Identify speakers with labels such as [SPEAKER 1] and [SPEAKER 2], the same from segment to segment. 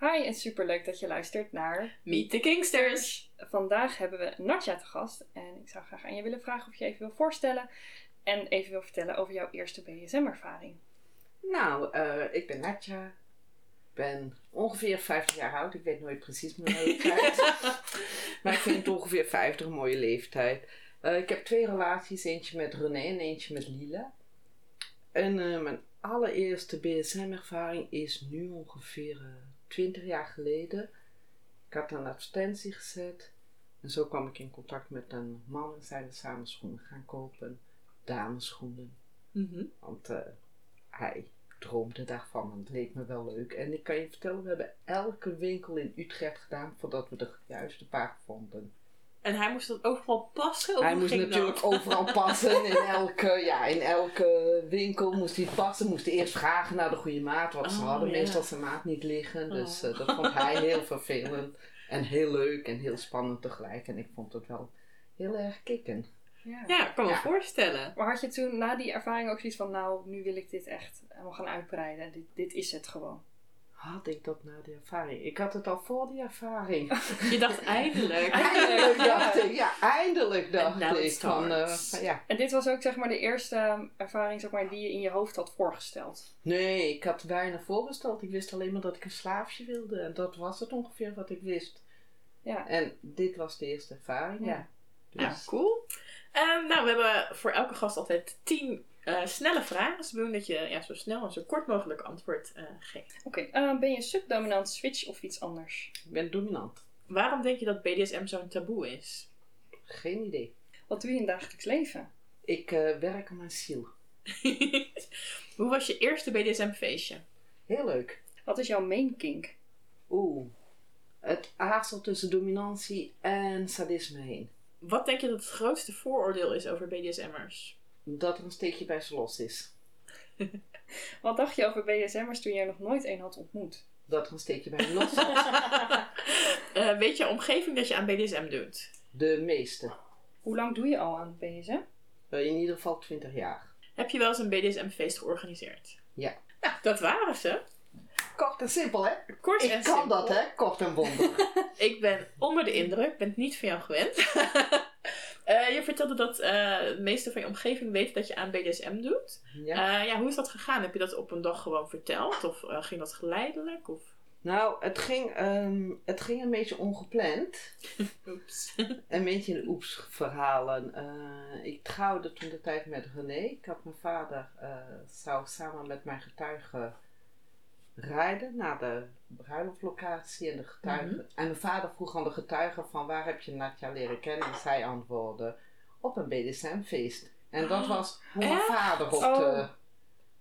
[SPEAKER 1] Hi en superleuk dat je luistert naar...
[SPEAKER 2] Meet the Kingsters!
[SPEAKER 1] Vandaag hebben we Natja te gast. En ik zou graag aan je willen vragen of je even wil voorstellen. En even wil vertellen over jouw eerste BSM-ervaring.
[SPEAKER 3] Nou, eh, ik ben Natja. Ik ben ongeveer 50 jaar oud. Ik weet nooit precies mijn leeftijd. maar ik vind ongeveer 50 een mooie leeftijd. Eh, ik heb twee relaties. Eentje met René en eentje met Lila. En eh, mijn allereerste BSM-ervaring is nu ongeveer 20 jaar geleden. Ik had een advertentie gezet. En zo kwam ik in contact met een man en zijn we samen schoenen gaan kopen. Dameschoenen.
[SPEAKER 2] Mhm.
[SPEAKER 3] Want eh, hij droomde daarvan en het leek me wel leuk. En ik kan je vertellen, we hebben elke winkel in Utrecht gedaan voordat we de juiste paar vonden.
[SPEAKER 2] En hij moest dat overal passen? Of
[SPEAKER 3] hij moest
[SPEAKER 2] dat?
[SPEAKER 3] natuurlijk overal passen. In elke, ja, in elke winkel moest hij passen. Moest hij eerst vragen naar de goede maat. Want ze
[SPEAKER 2] Oh,
[SPEAKER 3] hadden
[SPEAKER 2] ja.
[SPEAKER 3] meestal zijn maat niet liggen. Dus
[SPEAKER 2] Oh.
[SPEAKER 3] eh, dat vond hij heel vervelend. En heel leuk en heel spannend tegelijk. En ik vond het wel heel erg kicken.
[SPEAKER 2] Ja, ik kan me
[SPEAKER 3] Ja.
[SPEAKER 2] voorstellen.
[SPEAKER 1] Maar had je toen na die ervaring ook zoiets van... Nou, nu wil ik dit echt helemaal gaan uitbreiden. Dit, dit is het gewoon.
[SPEAKER 3] Had ik dat na die ervaring? Ik had het al voor die ervaring.
[SPEAKER 2] Je dacht eindelijk.
[SPEAKER 3] Dacht ik, ja, eindelijk dacht ik van, eh, van, ja.
[SPEAKER 1] En dit was ook zeg maar de eerste ervaring zeg maar, die je in je hoofd had voorgesteld.
[SPEAKER 3] Nee, ik had weinig voorgesteld. Ik wist alleen maar dat ik een slaafje wilde. En dat was het ongeveer wat ik wist.
[SPEAKER 1] Ja.
[SPEAKER 3] En dit was de eerste ervaring, ja.
[SPEAKER 1] Ja.
[SPEAKER 2] Ja,
[SPEAKER 3] Dus,
[SPEAKER 2] cool. Ehm, nou, we hebben voor elke gast altijd tien eh, snelle vragen. Dus we doen dat je ja, zo snel en zo kort mogelijk antwoord eh, geeft.
[SPEAKER 1] Oké, eh, ben je subdominant, switch of iets anders?
[SPEAKER 3] ik ben dominant.
[SPEAKER 2] Waarom denk je dat BDSM zo'n taboe is?
[SPEAKER 3] Geen idee.
[SPEAKER 1] Wat doe je in het dagelijks leven?
[SPEAKER 3] Ik eh, werk aan mijn ziel.
[SPEAKER 2] Hoe was je eerste BDSM-feestje?
[SPEAKER 3] Heel leuk.
[SPEAKER 1] Wat is jouw main kink?
[SPEAKER 3] Oeh. Het aarzelt tussen dominantie en sadisme heen.
[SPEAKER 2] Wat denk je dat het grootste vooroordeel is over BDSM'ers?
[SPEAKER 3] Dat er een steekje bij ze los is.
[SPEAKER 1] Wat dacht je over BDSM'ers toen je er nog nooit een had ontmoet?
[SPEAKER 3] Dat er een steekje bij ze los is.
[SPEAKER 2] Eh, weet je omgeving dat je aan BDSM doet?
[SPEAKER 3] De meeste.
[SPEAKER 1] Hoe lang doe je al aan BSM?
[SPEAKER 3] Eh, in ieder geval 20 jaar.
[SPEAKER 2] Heb je wel eens een BDSM-feest georganiseerd?
[SPEAKER 3] Ja.
[SPEAKER 2] Nou, dat waren ze.
[SPEAKER 3] Kort en simpel, hè?
[SPEAKER 2] Kort en
[SPEAKER 3] Ik kan
[SPEAKER 2] simpel.
[SPEAKER 3] dat, hè? Kort en bondig.
[SPEAKER 2] Ik ben onder de indruk, ben het niet van jou gewend. Eh, je vertelde dat eh, de meeste van je omgeving weten dat je aan BDSM doet.
[SPEAKER 3] ja.
[SPEAKER 2] Eh, ja, hoe is dat gegaan? Heb je dat op een dag gewoon verteld? Of ging dat geleidelijk? Of...
[SPEAKER 3] Nou, het ging, ehm, het ging een beetje ongepland.
[SPEAKER 2] Oeps.
[SPEAKER 3] Een beetje in de oeps-verhalen. Eh, ik trouwde toen de tijd met René. Ik had mijn vader, zou samen met mijn getuige rijden naar de bruiloftlocatie. En, de getuige,
[SPEAKER 2] Mhm.
[SPEAKER 3] en mijn vader vroeg aan de getuige van waar heb je Natja leren kennen? En zij antwoordde op een BDSM-feest. En dat
[SPEAKER 2] Ah,
[SPEAKER 3] was hoe mijn
[SPEAKER 2] echt?
[SPEAKER 3] vader op,
[SPEAKER 1] Oh.
[SPEAKER 3] de,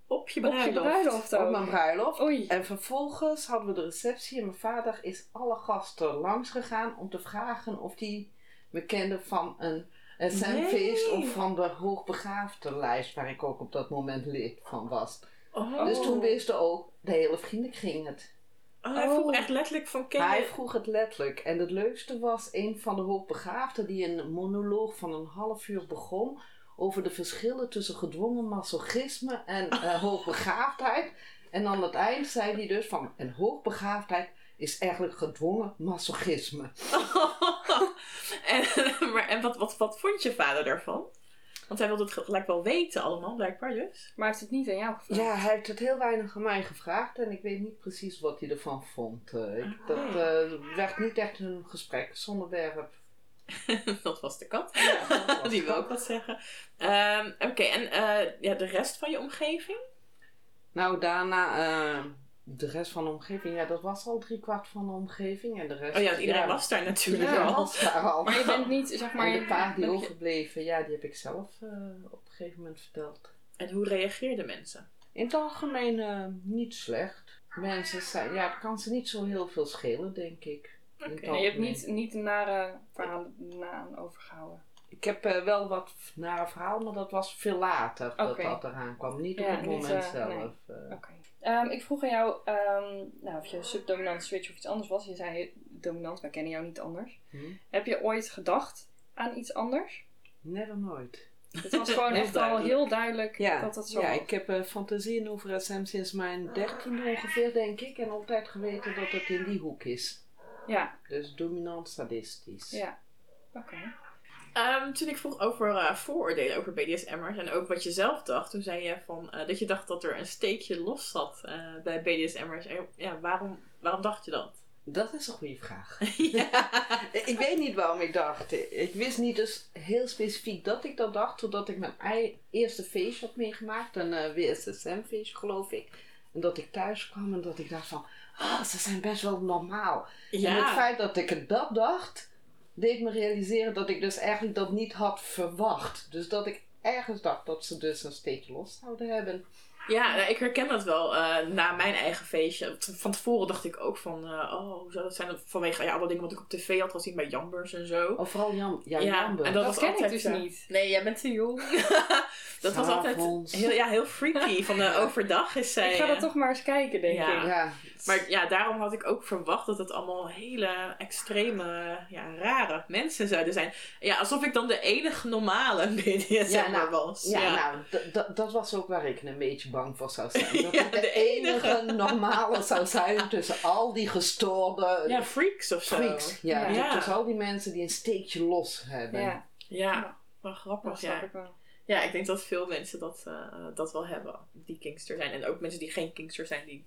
[SPEAKER 2] Op je
[SPEAKER 1] Op
[SPEAKER 2] bruiloft.
[SPEAKER 1] je bruiloft
[SPEAKER 3] op
[SPEAKER 1] ook.
[SPEAKER 3] mijn bruiloft.
[SPEAKER 1] Oei.
[SPEAKER 3] En vervolgens hadden we de receptie en mijn vader is alle gasten langs gegaan om te vragen of die me kenden van een SM-feest
[SPEAKER 2] Nee.
[SPEAKER 3] of van de hoogbegaafde-lijst waar ik ook op dat moment lid van was.
[SPEAKER 2] Oh.
[SPEAKER 3] Dus toen wisten ook de hele vriendenkring het.
[SPEAKER 2] Oh, hij vroeg
[SPEAKER 1] Oh.
[SPEAKER 2] echt letterlijk van ken
[SPEAKER 3] Hij vroeg het letterlijk. En het leukste was een van de hoogbegaafden die een monoloog van een half uur begon over de verschillen tussen gedwongen masochisme en eh, hoogbegaafdheid. En aan het eind zei hij dus van en hoogbegaafdheid is eigenlijk gedwongen masochisme.
[SPEAKER 2] en maar, en wat, wat, wat vond je vader daarvan? Want hij wilde het gelijk wel weten allemaal, blijkbaar dus.
[SPEAKER 1] Maar hij heeft het niet aan jou gevraagd?
[SPEAKER 3] Ja, hij heeft het heel weinig aan mij gevraagd en ik weet niet precies wat hij ervan vond. Eh, ik, dat
[SPEAKER 2] Ah.
[SPEAKER 3] eh, werd niet echt een gespreksonderwerp.
[SPEAKER 2] dat was de kat.
[SPEAKER 3] was
[SPEAKER 2] Die wil ook wat zeggen. Ehm, Oké, en eh, ja, de rest van je omgeving?
[SPEAKER 3] Nou, daarna de rest van de omgeving, ja, dat was al driekwart van de omgeving. En de rest,
[SPEAKER 2] Oh ja, iedereen was daar natuurlijk al.
[SPEAKER 3] was daar al.
[SPEAKER 1] Maar je bent niet, zeg maar...
[SPEAKER 3] en de paar die overbleven, ja, die heb ik zelf eh, op een gegeven moment verteld.
[SPEAKER 2] En hoe reageerden mensen?
[SPEAKER 3] In het algemeen eh, niet slecht. mensen zijn, ja, het kan ze niet zo heel veel schelen, denk ik.
[SPEAKER 1] Je hebt niet, niet een nare verhalen aan overgehouden.
[SPEAKER 3] Ik heb eh, wel wat nare verhaal, maar dat was veel later dat dat eraan kwam. Niet
[SPEAKER 1] Ja,
[SPEAKER 3] op het moment
[SPEAKER 1] eh,
[SPEAKER 3] zelf.
[SPEAKER 1] nee.
[SPEAKER 3] eh.
[SPEAKER 1] Oké. Ehm, ik vroeg aan jou um, nou, of je subdominant switch of iets anders was. Je zei dominant, wij kennen jou niet anders.
[SPEAKER 3] Hm?
[SPEAKER 1] Heb je ooit gedacht aan iets anders?
[SPEAKER 3] Never nooit.
[SPEAKER 1] Het was gewoon echt al heel duidelijk
[SPEAKER 3] Ja,
[SPEAKER 1] dat dat zo
[SPEAKER 3] ja
[SPEAKER 1] was.
[SPEAKER 3] ik heb eh, fantasieën over SM sinds mijn dertiende ongeveer, denk ik. En altijd geweten dat het in die hoek is.
[SPEAKER 1] Ja,
[SPEAKER 3] Dus dominant sadistisch.
[SPEAKER 1] ja. Oké.
[SPEAKER 2] Ehm, toen ik vroeg over eh, vooroordelen over BDSM'ers en ook wat je zelf dacht, toen zei je van, eh, dat je dacht dat er een steekje los zat eh, bij BDSM'ers. Ja, waarom, waarom dacht je dat?
[SPEAKER 3] Dat is een goede vraag.
[SPEAKER 2] ja.
[SPEAKER 3] ik weet niet waarom ik dacht. Ik wist niet dus heel specifiek dat ik dat dacht, totdat ik mijn eerste feestje had meegemaakt. Een eh, WSSM-feestje, geloof ik. En dat ik thuis kwam en dat ik dacht van, ah, ze zijn best wel normaal. En het feit dat ik het dat dacht, deed me realiseren dat ik dus eigenlijk dat niet had verwacht. Dus dat ik ergens dacht dat ze dus een steekje los zouden hebben.
[SPEAKER 2] Ja, nou, ik herken dat wel. eh, na mijn eigen feestje. Van tevoren dacht ik ook van, eh, oh, hoe zou dat zijn? Vanwege ja, alle dingen wat ik op tv had gezien bij Jambers en zo.
[SPEAKER 3] Of vooral Jan, ja,
[SPEAKER 2] Ja,
[SPEAKER 3] Jambe.
[SPEAKER 2] en dat,
[SPEAKER 1] Dat
[SPEAKER 2] was
[SPEAKER 1] ken ik
[SPEAKER 2] altijd,
[SPEAKER 1] dus
[SPEAKER 2] eh,
[SPEAKER 1] niet.
[SPEAKER 2] Nee, jij bent te jong. dat was altijd heel, ja, heel freaky. Van overdag is zij...
[SPEAKER 1] Ik ga dat
[SPEAKER 2] eh,
[SPEAKER 1] toch maar eens kijken, denk
[SPEAKER 2] Ja.
[SPEAKER 1] ik.
[SPEAKER 3] Ja,
[SPEAKER 2] Maar ja, daarom had ik ook verwacht dat het allemaal hele extreme, ja, rare mensen zouden zijn. Ja, alsof ik dan de enige normale BDSM'er
[SPEAKER 3] Ja, nou,
[SPEAKER 2] was.
[SPEAKER 3] Ja, nou, dat was ook waar ik een beetje bang voor zou zijn. Dat
[SPEAKER 2] Ja,
[SPEAKER 3] ik de,
[SPEAKER 2] de
[SPEAKER 3] enige normale zou zijn tussen al die gestoorde
[SPEAKER 2] ja, freaks of zo.
[SPEAKER 3] freaks. Ja,
[SPEAKER 1] Ja.
[SPEAKER 3] tussen al die mensen die een steekje los hebben.
[SPEAKER 1] Ja,
[SPEAKER 2] Ja, wel grappig. Ja.
[SPEAKER 1] ik wel.
[SPEAKER 2] ja, ik denk dat veel mensen dat, eh, dat wel hebben, die kinkster zijn. En ook mensen die geen kinkster zijn, die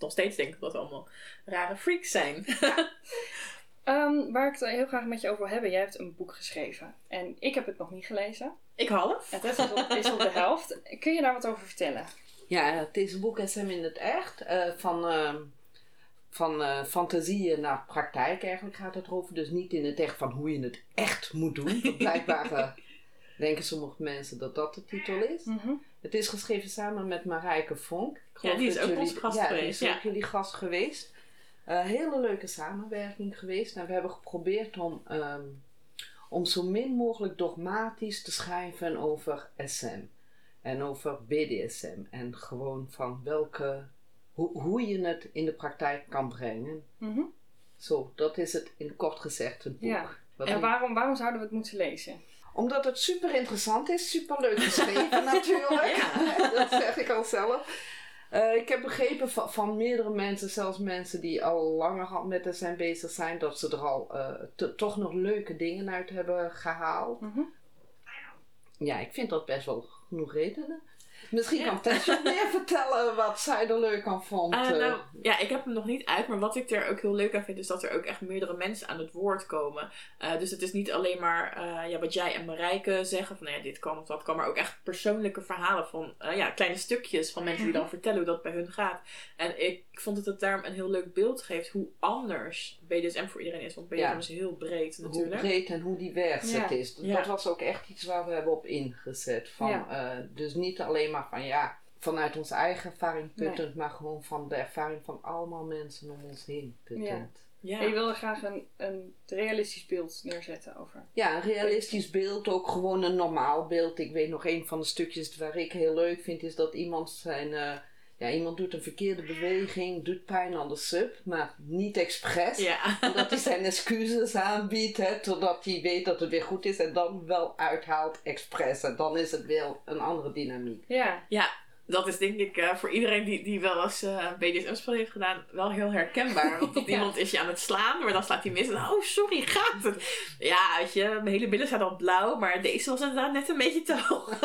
[SPEAKER 2] nog steeds denken dat we allemaal rare freaks zijn.
[SPEAKER 1] Ehm, waar ik het heel graag met je over wil hebben. Jij hebt een boek geschreven. En ik heb het nog niet gelezen.
[SPEAKER 2] ik half.
[SPEAKER 1] Het is op, is op de helft. Kun je daar wat over vertellen?
[SPEAKER 3] Ja, het is een boek SM in het echt. eh, van ehm, van eh, fantasieën naar praktijk eigenlijk gaat het erover. Dus niet in het echt van hoe je het echt moet doen. Want Blijkbaar eh, denken sommige mensen dat dat de titel is.
[SPEAKER 1] Mhm.
[SPEAKER 3] Het is geschreven samen met Marijke Vonk. Geloof
[SPEAKER 2] die is ook
[SPEAKER 3] jullie-
[SPEAKER 2] onze gast
[SPEAKER 3] ja,
[SPEAKER 2] geweest,
[SPEAKER 3] die is
[SPEAKER 2] ja.
[SPEAKER 3] ook jullie gast geweest. Eh, hele leuke samenwerking geweest. En we hebben geprobeerd om, ehm, om zo min mogelijk dogmatisch te schrijven over SM. En over BDSM. En gewoon van welke, hoe, hoe je het in de praktijk kan brengen.
[SPEAKER 1] Mhm.
[SPEAKER 3] Zo, dat is het in kort gezegd, het boek.
[SPEAKER 1] Ja. En
[SPEAKER 3] ik-
[SPEAKER 1] waarom, waarom zouden we het moeten lezen?
[SPEAKER 3] omdat het super interessant is, super leuk geschreven natuurlijk. dat zeg ik al zelf. Eh, ik heb begrepen van, van meerdere mensen, zelfs mensen die al langer met de zijn bezig zijn, dat ze er al eh, toch nog leuke dingen uit hebben gehaald.
[SPEAKER 1] Mhm.
[SPEAKER 3] Ja, ik vind dat best wel genoeg redenen. Misschien kan Tess ook meer vertellen wat zij er leuk aan vond.
[SPEAKER 2] Eh,
[SPEAKER 3] eh.
[SPEAKER 2] nou, ja, ik heb hem nog niet uit, maar wat ik er ook heel leuk aan vind, is dat er ook echt meerdere mensen aan het woord komen. Eh, dus het is niet alleen maar ja, wat jij en Marijke zeggen, van nou ja, dit kan of dat kan, maar ook echt persoonlijke verhalen van ja, kleine stukjes van mensen die dan vertellen hoe dat bij hun gaat. En ik vond dat het daarom een heel leuk beeld geeft hoe anders BDSM voor iedereen is, want BDSM
[SPEAKER 3] Ja.
[SPEAKER 2] is heel breed
[SPEAKER 3] hoe
[SPEAKER 2] natuurlijk.
[SPEAKER 3] breed en hoe divers
[SPEAKER 1] Ja.
[SPEAKER 3] het is.
[SPEAKER 2] Ja.
[SPEAKER 3] Dat was ook echt iets waar we hebben op ingezet. Van,
[SPEAKER 1] Ja.
[SPEAKER 3] eh, dus niet alleen maar van ja, vanuit onze eigen ervaring puttend, maar gewoon van de ervaring van allemaal mensen om ons heen puttend.
[SPEAKER 2] Ja.
[SPEAKER 1] En je wilde graag een, een realistisch beeld neerzetten over.
[SPEAKER 3] Ja, een realistisch beeld, ook gewoon een normaal beeld. Ik weet nog een van de stukjes waar ik heel leuk vind, is dat iemand zijn. eh, ja, iemand doet een verkeerde beweging, doet pijn aan de sub, maar niet expres.
[SPEAKER 2] Ja.
[SPEAKER 3] Omdat hij zijn excuses aanbiedt, hè, totdat hij weet dat het weer goed is en dan wel uithaalt expres. En dan is het weer een andere dynamiek.
[SPEAKER 1] Ja,
[SPEAKER 2] Ja, dat is denk ik eh, voor iedereen die, die wel eens eh, een BDSM-spel heeft gedaan, wel heel herkenbaar. Want
[SPEAKER 1] Ja.
[SPEAKER 2] iemand is je aan het slaan, maar dan slaat hij mis en oh sorry, gaat het? Ja, weet je, mijn hele billen staat al blauw, maar deze was inderdaad net een beetje te hoog.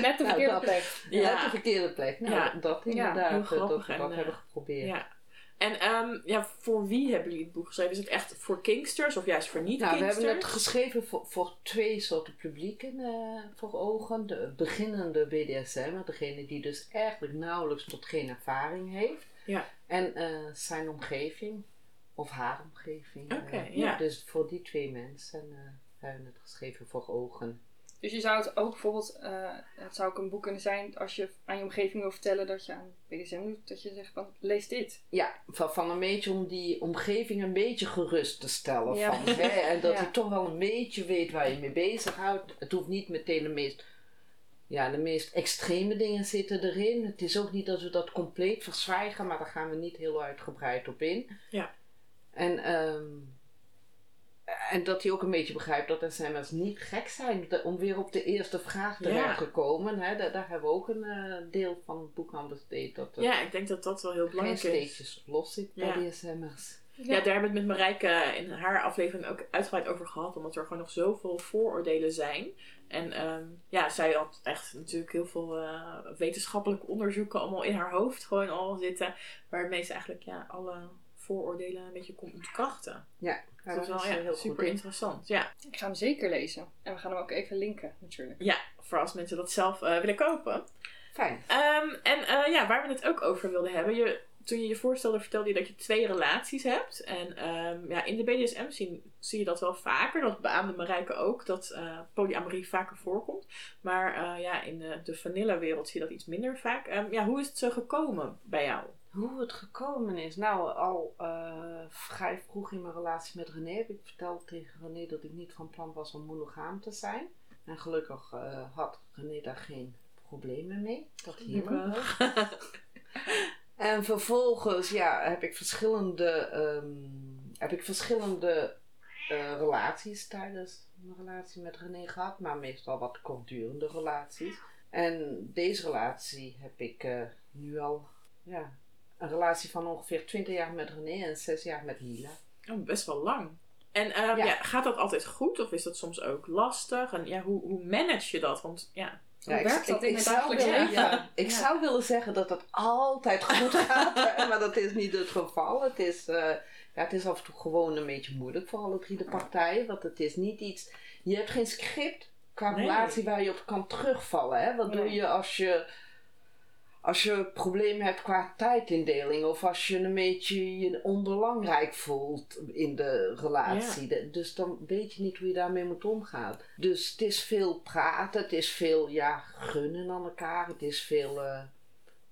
[SPEAKER 1] net de
[SPEAKER 3] Nou,
[SPEAKER 1] verkeerde plek.
[SPEAKER 2] Ja.
[SPEAKER 3] Net de verkeerde plek. Nou,
[SPEAKER 2] Ja.
[SPEAKER 3] dat
[SPEAKER 1] Ja,
[SPEAKER 3] inderdaad.
[SPEAKER 2] heel
[SPEAKER 3] eh,
[SPEAKER 2] grappig
[SPEAKER 3] dat we
[SPEAKER 2] en,
[SPEAKER 3] dat
[SPEAKER 2] eh,
[SPEAKER 3] hebben geprobeerd.
[SPEAKER 2] Ja. En ehm, ja, voor wie hebben jullie het boek geschreven? Is het echt voor kinksters of juist voor
[SPEAKER 3] Nou, we hebben het geschreven voor, voor twee soorten publieken eh, voor ogen. De beginnende BDSM, degene die dus eigenlijk nauwelijks tot geen ervaring heeft.
[SPEAKER 2] Ja.
[SPEAKER 3] En eh, zijn omgeving, of haar omgeving.
[SPEAKER 2] Oké,
[SPEAKER 3] eh.
[SPEAKER 2] ja.
[SPEAKER 3] Dus voor die twee mensen hebben we het geschreven voor ogen.
[SPEAKER 1] Dus je zou het ook bijvoorbeeld, eh, het zou ook een boek kunnen zijn als je aan je omgeving wil vertellen dat je aan BDSM doet, dat je zegt van lees dit.
[SPEAKER 3] Ja, van, van een beetje om die omgeving een beetje gerust te stellen.
[SPEAKER 1] Ja.
[SPEAKER 3] Van, hè, en dat
[SPEAKER 1] Ja.
[SPEAKER 3] hij toch wel een beetje weet waar je mee bezighoudt. Het hoeft niet meteen de meest, ja, de meest extreme dingen zitten erin. Het is ook niet dat we dat compleet verzwijgen, maar daar gaan we niet heel uitgebreid op in.
[SPEAKER 2] Ja.
[SPEAKER 3] En, ehm, en dat hij ook een beetje begrijpt dat SM'ers niet gek zijn de- om weer op de eerste vraag
[SPEAKER 2] Ja.
[SPEAKER 3] terecht te komen. Hè. Daar, daar hebben we ook een eh, deel van het boek aan besteed. Dat
[SPEAKER 2] Ja, ik denk dat dat wel heel belangrijk is.
[SPEAKER 3] steekjes los zit bij
[SPEAKER 2] Ja.
[SPEAKER 3] die SM'ers.
[SPEAKER 2] Ja, daar hebben we het met Marijke in haar aflevering ook uitgebreid over gehad. Omdat er gewoon nog zoveel vooroordelen zijn. En ehm, ja, zij had echt natuurlijk heel veel eh, wetenschappelijke onderzoeken allemaal in haar hoofd gewoon al zitten. Waarmee ze eigenlijk ja, alle vooroordelen een beetje kon ontkrachten.
[SPEAKER 3] Ja,
[SPEAKER 2] dat is wel ja,
[SPEAKER 3] ze heel
[SPEAKER 2] super
[SPEAKER 3] goed in.
[SPEAKER 2] interessant. Ja.
[SPEAKER 1] Ik ga hem zeker lezen. En we gaan hem ook even linken natuurlijk.
[SPEAKER 2] ja, voor als mensen dat zelf eh, willen kopen.
[SPEAKER 3] Fijn.
[SPEAKER 2] Ehm, en eh, ja, waar we het ook over wilden hebben. Je, toen je je voorstelde, vertelde je dat je twee relaties hebt. En ehm, ja, in de BDSM zie, zie je dat wel vaker. Dat beaamde Marijke ook, dat eh, polyamorie vaker voorkomt. Maar eh, ja, in de, de vanilla-wereld zie je dat iets minder vaak. Ehm, ja, hoe is het zo gekomen bij jou?
[SPEAKER 3] Hoe het gekomen is? Nou, al eh, vrij vroeg in mijn relatie met René heb ik verteld tegen René dat ik niet van plan was om monogaam te zijn. En gelukkig eh, had René daar geen problemen mee. Dat me. En vervolgens ja, heb ik verschillende, ehm, heb ik verschillende eh, relaties tijdens mijn relatie met René gehad, maar meestal wat kortdurende relaties. En deze relatie heb ik nu al ja, een relatie van ongeveer 20 jaar met René en 6 jaar met Lila.
[SPEAKER 2] Oh, best wel lang. En ehm,
[SPEAKER 3] Ja.
[SPEAKER 2] ja. gaat dat altijd goed of is dat soms ook lastig? En ja, hoe, hoe manage je dat? Want ja,
[SPEAKER 1] Hoe werkt dat in het
[SPEAKER 3] zou willen, ja, ik
[SPEAKER 2] Ja.
[SPEAKER 3] zou willen zeggen dat het altijd goed gaat, maar dat is niet het geval. Het is, eh, ja, het is af en toe gewoon een beetje moeilijk voor alle drie de partijen, want het is niet iets... Je hebt geen script qua
[SPEAKER 2] Nee.
[SPEAKER 3] relatie waar je op kan terugvallen. Hè? Wat doe je als je... Als je problemen hebt qua tijdindeling of als je een beetje je onbelangrijk voelt in de relatie. Dus dan weet je niet hoe je daarmee moet omgaan. Dus het is veel praten, het is veel ja, gunnen aan elkaar, het is veel eh,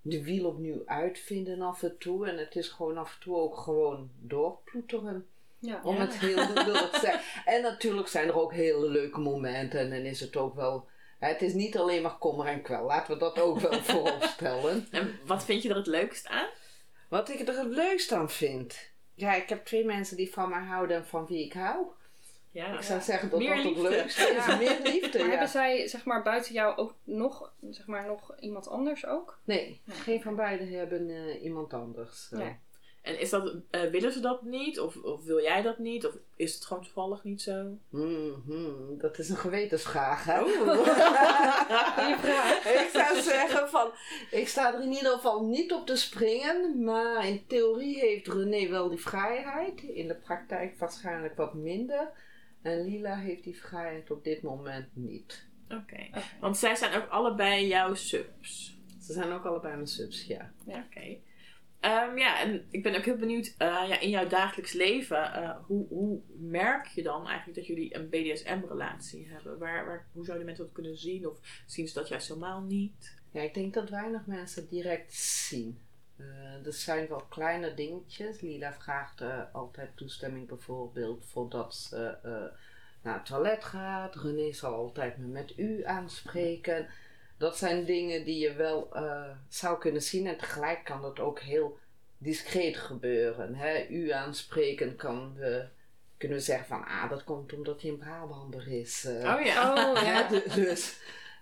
[SPEAKER 3] de wiel opnieuw uitvinden af en toe. En het is gewoon af en toe ook gewoon doorploeteren.
[SPEAKER 1] Ja.
[SPEAKER 3] Om het heel te zeggen. En natuurlijk zijn er ook hele leuke momenten en dan is het ook wel. Het is niet alleen maar kommer en kwel, laten we dat ook wel vooropstellen.
[SPEAKER 2] en wat vind je er het leukst aan?
[SPEAKER 3] Wat ik er het leukst aan vind. Ja, ik heb twee mensen die van mij houden en van wie ik hou.
[SPEAKER 2] Ja,
[SPEAKER 3] Ik zou zeggen dat
[SPEAKER 2] Meer
[SPEAKER 3] dat het leukste is.
[SPEAKER 1] Ja.
[SPEAKER 3] Meer liefde,
[SPEAKER 1] Maar
[SPEAKER 3] ja.
[SPEAKER 1] hebben zij, zeg maar, buiten jou ook nog, zeg maar, nog iemand anders ook?
[SPEAKER 3] Nee, geen van beiden hebben eh, iemand anders. eh.
[SPEAKER 1] Nee.
[SPEAKER 2] En is dat, eh, willen ze dat niet? Of, of wil jij dat niet? Of is het gewoon toevallig niet zo?
[SPEAKER 3] Mhm, dat is een gewetensvraag, hè? Ik zou zeggen van, ik sta er in ieder geval niet op te springen, maar in theorie heeft René wel die vrijheid, in de praktijk waarschijnlijk wat minder. En Lila heeft die vrijheid op dit moment niet.
[SPEAKER 2] Oké. Want zij zijn ook allebei jouw subs.
[SPEAKER 3] Ze zijn ook allebei mijn subs, ja.
[SPEAKER 2] Oké. Ehm, ja, en ik ben ook heel benieuwd, eh, ja, in jouw dagelijks leven, eh, hoe, hoe merk je dan eigenlijk dat jullie een BDSM-relatie hebben? Waar, waar, hoe zouden mensen dat kunnen zien? Of zien ze dat juist helemaal niet?
[SPEAKER 3] Ja, ik denk dat weinig mensen direct zien. Eh, er zijn wel kleine dingetjes. Lila vraagt altijd toestemming bijvoorbeeld voordat ze naar het toilet gaat. René zal altijd me met u aanspreken. Dat zijn dingen die je wel eh, zou kunnen zien en tegelijk kan dat ook heel discreet gebeuren. Hè? U aanspreken kan we, kunnen we zeggen van ah, dat komt omdat hij een Brabander is. eh.
[SPEAKER 2] Oh ja.
[SPEAKER 1] Oh ja.
[SPEAKER 3] du- dus dus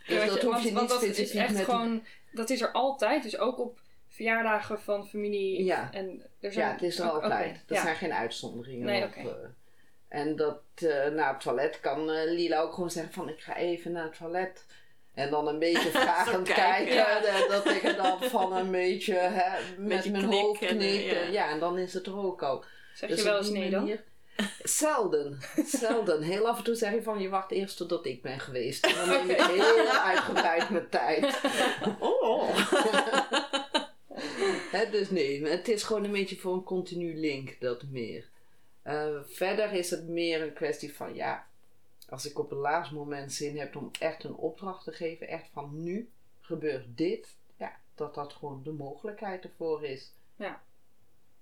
[SPEAKER 1] Ja,
[SPEAKER 3] dat
[SPEAKER 1] want-
[SPEAKER 3] hoef je
[SPEAKER 1] want
[SPEAKER 3] niet
[SPEAKER 1] dat is echt
[SPEAKER 3] met
[SPEAKER 1] gewoon, dat is er altijd. Dus ook op verjaardagen van familie.
[SPEAKER 3] Ja.
[SPEAKER 1] En er zijn,
[SPEAKER 3] Ja, het is er
[SPEAKER 1] ook-
[SPEAKER 3] altijd.
[SPEAKER 1] oké,
[SPEAKER 3] Er
[SPEAKER 1] ja.
[SPEAKER 3] zijn geen uitzonderingen
[SPEAKER 1] Nee,
[SPEAKER 3] op.
[SPEAKER 1] oké.
[SPEAKER 3] eh. en dat eh na het toilet kan eh, Lila ook gewoon zeggen van ik ga even naar het toilet. En dan een beetje vragend
[SPEAKER 2] kijken,
[SPEAKER 3] kijken.
[SPEAKER 2] ja.
[SPEAKER 3] Dat ik er dan van een beetje hè, met
[SPEAKER 2] Beetje
[SPEAKER 3] mijn
[SPEAKER 2] knikken,
[SPEAKER 3] hoofd knik.
[SPEAKER 2] ja.
[SPEAKER 3] Ja. en dan is het er ook al.
[SPEAKER 1] Zeg
[SPEAKER 3] Dus
[SPEAKER 1] je wel eens nee dan?
[SPEAKER 3] Zelden, zelden. Heel af en toe zeg je van je wacht eerst totdat ik ben geweest. En dan neem ik heel uitgebreid mijn tijd.
[SPEAKER 2] Oh.
[SPEAKER 3] Dus nee, het is gewoon een beetje voor een continu link, dat meer. Eh, verder is het meer een kwestie van, ja, als ik op het laatste moment zin heb om echt een opdracht te geven, echt van nu gebeurt dit, ja, dat dat gewoon de mogelijkheid ervoor is.
[SPEAKER 1] Ja.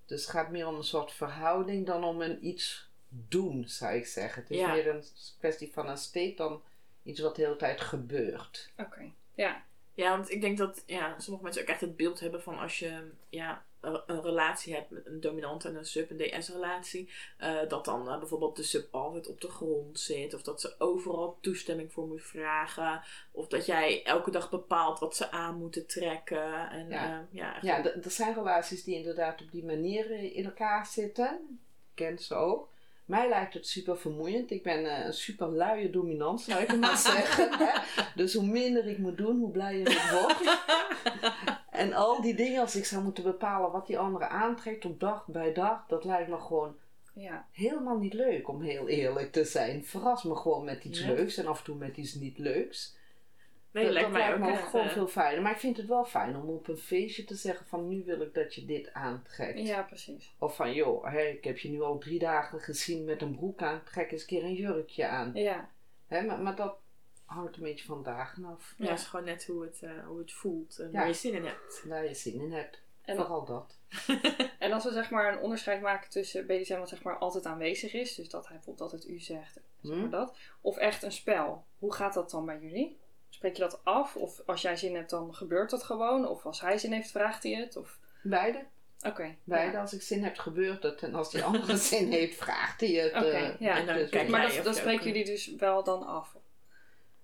[SPEAKER 3] Dus het gaat meer om een soort verhouding dan om een iets doen, zou ik zeggen. Het is
[SPEAKER 2] Ja.
[SPEAKER 3] meer een kwestie van een state dan iets wat de hele tijd gebeurt.
[SPEAKER 1] Oké. Ja.
[SPEAKER 2] Ja, want ik denk dat ja, sommige mensen ook echt het beeld hebben van als je ja, een, relatie hebt met een dominant en een sub, een DS-relatie, eh, dat dan eh, bijvoorbeeld de sub altijd op de grond zit, of dat ze overal toestemming voor moet vragen, of dat jij elke dag bepaalt wat ze aan moeten trekken. En,
[SPEAKER 3] Ja.
[SPEAKER 2] ja. ja,
[SPEAKER 3] Ja, er zijn relaties die inderdaad op die manier eh, in elkaar zitten. Ik ken ze ook. Mij lijkt het super vermoeiend. Ik ben eh, een super luie dominant, zou ik maar zeggen. Hè? Dus hoe minder ik moet doen, hoe blijer ik word. en al die dingen, als ik zou moeten bepalen wat die andere aantrekt op dag bij dag, dat lijkt me gewoon
[SPEAKER 1] Ja.
[SPEAKER 3] helemaal niet leuk, om heel eerlijk te zijn. Verras me gewoon met iets leuks en af en toe met iets niet leuks.
[SPEAKER 2] nee,
[SPEAKER 3] dat
[SPEAKER 2] lijkt
[SPEAKER 3] dat lijkt
[SPEAKER 2] ook
[SPEAKER 3] me
[SPEAKER 2] echt,
[SPEAKER 3] gewoon
[SPEAKER 2] eh,
[SPEAKER 3] veel fijner. Maar ik vind het wel fijn om op een feestje te zeggen van nu wil ik dat je dit aantrekt.
[SPEAKER 1] Ja, precies.
[SPEAKER 3] Of van joh, hè, ik heb je nu al drie dagen gezien met een broek aan, trek eens een keer een jurkje aan.
[SPEAKER 1] Ja.
[SPEAKER 3] Hè, maar, maar dat hangt een beetje van dagen af.
[SPEAKER 2] Ja, het is gewoon net hoe het, eh, hoe het voelt en
[SPEAKER 3] Ja.
[SPEAKER 2] waar je zin in hebt.
[SPEAKER 3] Waar je zin in hebt.
[SPEAKER 1] En,
[SPEAKER 3] Vooral dat.
[SPEAKER 1] en als we zeg maar een onderscheid maken tussen BDSM wat zeg maar altijd aanwezig is, dus dat hij bijvoorbeeld altijd u zegt, zeg maar
[SPEAKER 3] Hm?
[SPEAKER 1] dat, of echt een spel. Hoe gaat dat dan bij jullie? Spreek je dat af? Of als jij zin hebt, dan gebeurt dat gewoon? Of als hij zin heeft, vraagt hij het? Of...
[SPEAKER 3] Beide.
[SPEAKER 1] Oké.
[SPEAKER 3] Beide.
[SPEAKER 1] ja.
[SPEAKER 3] Als ik zin heb, gebeurt het. En als die andere zin heeft, vraagt hij het.
[SPEAKER 1] Oké,
[SPEAKER 3] eh,
[SPEAKER 1] ja.
[SPEAKER 2] En dan
[SPEAKER 3] dus-
[SPEAKER 2] kijk
[SPEAKER 1] Maar dat, dat spreken jullie dus wel dan af?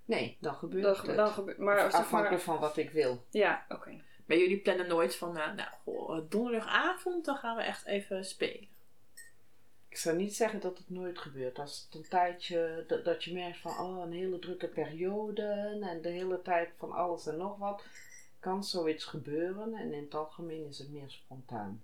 [SPEAKER 3] Nee, dan gebeurt
[SPEAKER 1] Dan,
[SPEAKER 3] het.
[SPEAKER 1] dan gebe- maar,
[SPEAKER 3] Afhankelijk
[SPEAKER 1] maar
[SPEAKER 3] van wat ik wil.
[SPEAKER 1] Ja, oké.
[SPEAKER 2] Maar jullie plannen nooit van, eh, nou, goh, eh, donderdagavond, dan gaan we echt even spelen.
[SPEAKER 3] Ik zou niet zeggen dat het nooit gebeurt. Als het een tijdje, dat, dat je merkt van, oh, een hele drukke periode en de hele tijd van alles en nog wat, kan zoiets gebeuren. En in het algemeen is het meer spontaan.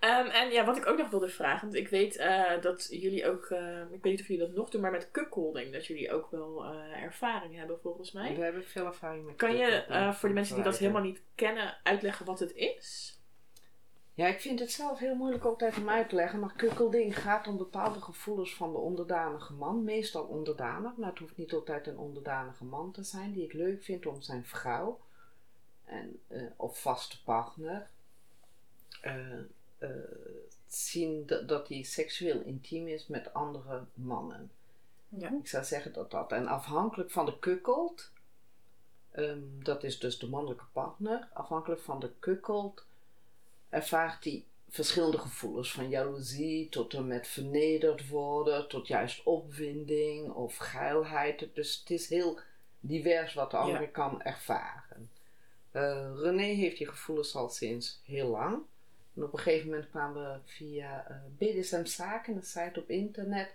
[SPEAKER 2] Ehm, en ja, wat ik ook nog wilde vragen, want ik weet eh, dat jullie ook, eh, ik weet niet of jullie dat nog doen, maar met cuckolding, dat jullie ook wel eh, ervaring hebben volgens mij.
[SPEAKER 3] We hebben veel ervaring met
[SPEAKER 2] Kan je voor de mensen die dat helemaal niet kennen uitleggen wat het is?
[SPEAKER 3] Ja, ik vind het zelf heel moeilijk altijd om uit te leggen, maar kukkelding gaat om bepaalde gevoelens van de onderdanige man. Meestal onderdanig, maar het hoeft niet altijd een onderdanige man te zijn die ik leuk vind om zijn vrouw en, of vaste partner eh, zien dat, dat hij seksueel intiem is met andere mannen.
[SPEAKER 2] Ja.
[SPEAKER 3] Ik zou zeggen dat dat. En afhankelijk van de kukkeld, ehm, dat is dus de mannelijke partner, afhankelijk van de kukkeld ervaart hij verschillende gevoelens. Van jaloezie tot en met vernederd worden, tot juist opwinding of geilheid. Dus het is heel divers wat de andere kan ervaren. Eh, René heeft die gevoelens al sinds heel lang. En op een gegeven moment kwamen we via eh BDSM Zaken, een site op internet,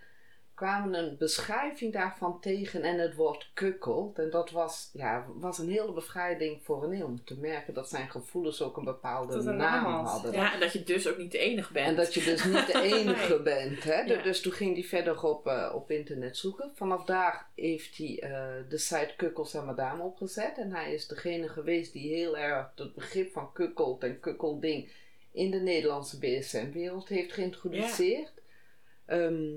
[SPEAKER 3] kwamen een beschrijving daarvan tegen en het woord kukkeld. En dat was, ja, was een hele bevrijding voor René om te merken dat zijn gevoelens ook een bepaalde
[SPEAKER 1] Dat een
[SPEAKER 3] naam
[SPEAKER 1] naam had.
[SPEAKER 3] hadden.
[SPEAKER 2] Ja, en dat je dus ook niet de enige bent.
[SPEAKER 3] En dat je dus niet de enige
[SPEAKER 2] Nee.
[SPEAKER 3] bent. Hè?
[SPEAKER 2] Ja.
[SPEAKER 3] Dus toen ging hij verder op, eh, op internet zoeken. Vanaf daar heeft hij eh, de site Kukkels en Madame opgezet. En hij is degene geweest die heel erg het begrip van kukkeld en kukkelding in de Nederlandse BSM-wereld heeft geïntroduceerd. Ehm,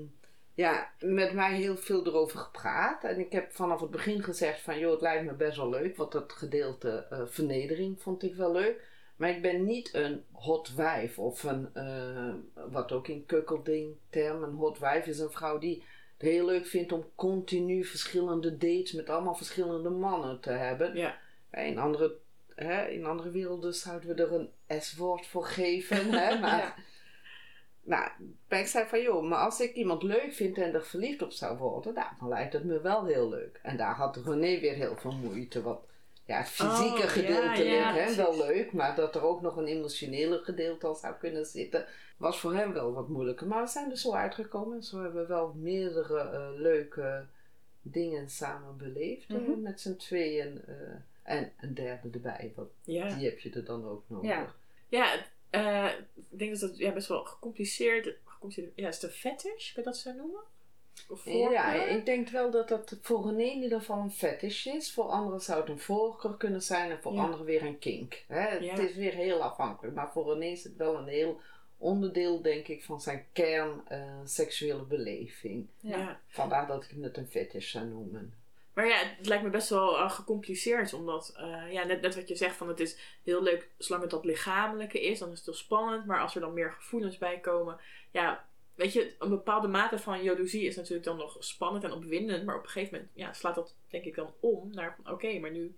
[SPEAKER 3] ja, met mij heel veel erover gepraat. En ik heb vanaf het begin gezegd van, joh, het lijkt me best wel leuk. Want dat gedeelte eh, vernedering vond ik wel leuk. Maar ik ben niet een hot wijf of een, eh, wat ook in kukkelding term, een hot wijf is een vrouw die het heel leuk vindt om continu verschillende dates met allemaal verschillende mannen te hebben.
[SPEAKER 2] Ja.
[SPEAKER 3] In andere, hè, in andere werelden zouden we er een S-woord voor geven. Hè, maar,
[SPEAKER 1] Ja.
[SPEAKER 3] Nou, ik zei van joh, maar als ik iemand leuk vind en er verliefd op zou worden, nou, dan lijkt het me wel heel leuk. En daar had René weer heel veel moeite. Want ja, het fysieke
[SPEAKER 2] Oh,
[SPEAKER 3] gedeelte
[SPEAKER 2] ja,
[SPEAKER 3] wel leuk, maar dat er ook nog een emotionele gedeelte al zou kunnen zitten, was voor hem wel wat moeilijker. Maar we zijn er zo uitgekomen en zo hebben we wel meerdere eh, leuke dingen samen beleefd eh,
[SPEAKER 1] Mhm.
[SPEAKER 3] met z'n tweeën. eh, en een derde erbij, want
[SPEAKER 2] Ja.
[SPEAKER 3] die heb je er dan ook nog.
[SPEAKER 1] Ja.
[SPEAKER 2] Ja, eh, ik denk dat het ja, best wel gecompliceerd, gecompliceerd ja, is een fetish, kan je dat zo noemen? Of
[SPEAKER 3] Ja,
[SPEAKER 2] voorkeur?
[SPEAKER 3] ik denk wel dat dat voor een in ieder geval een fetish is. Voor anderen zou het een voorkeur kunnen zijn en voor
[SPEAKER 2] Ja.
[SPEAKER 3] anderen weer een kink. Hè,
[SPEAKER 2] Ja.
[SPEAKER 3] Het is weer heel afhankelijk. Maar voor een is het wel een heel onderdeel, denk ik, van zijn kern eh, seksuele beleving.
[SPEAKER 1] Ja.
[SPEAKER 2] Ja.
[SPEAKER 3] Vandaar dat ik het een fetish zou noemen.
[SPEAKER 2] Maar ja, het lijkt me best wel eh, gecompliceerd. Omdat, eh, ja, net, net wat je zegt, van het is heel leuk zolang het dat lichamelijke is. Dan is het heel spannend. Maar als er dan meer gevoelens bij komen. Ja, weet je, een bepaalde mate van jaloezie is natuurlijk dan nog spannend en opwindend. Maar op een gegeven moment ja, slaat dat denk ik dan om naar van oké, maar nu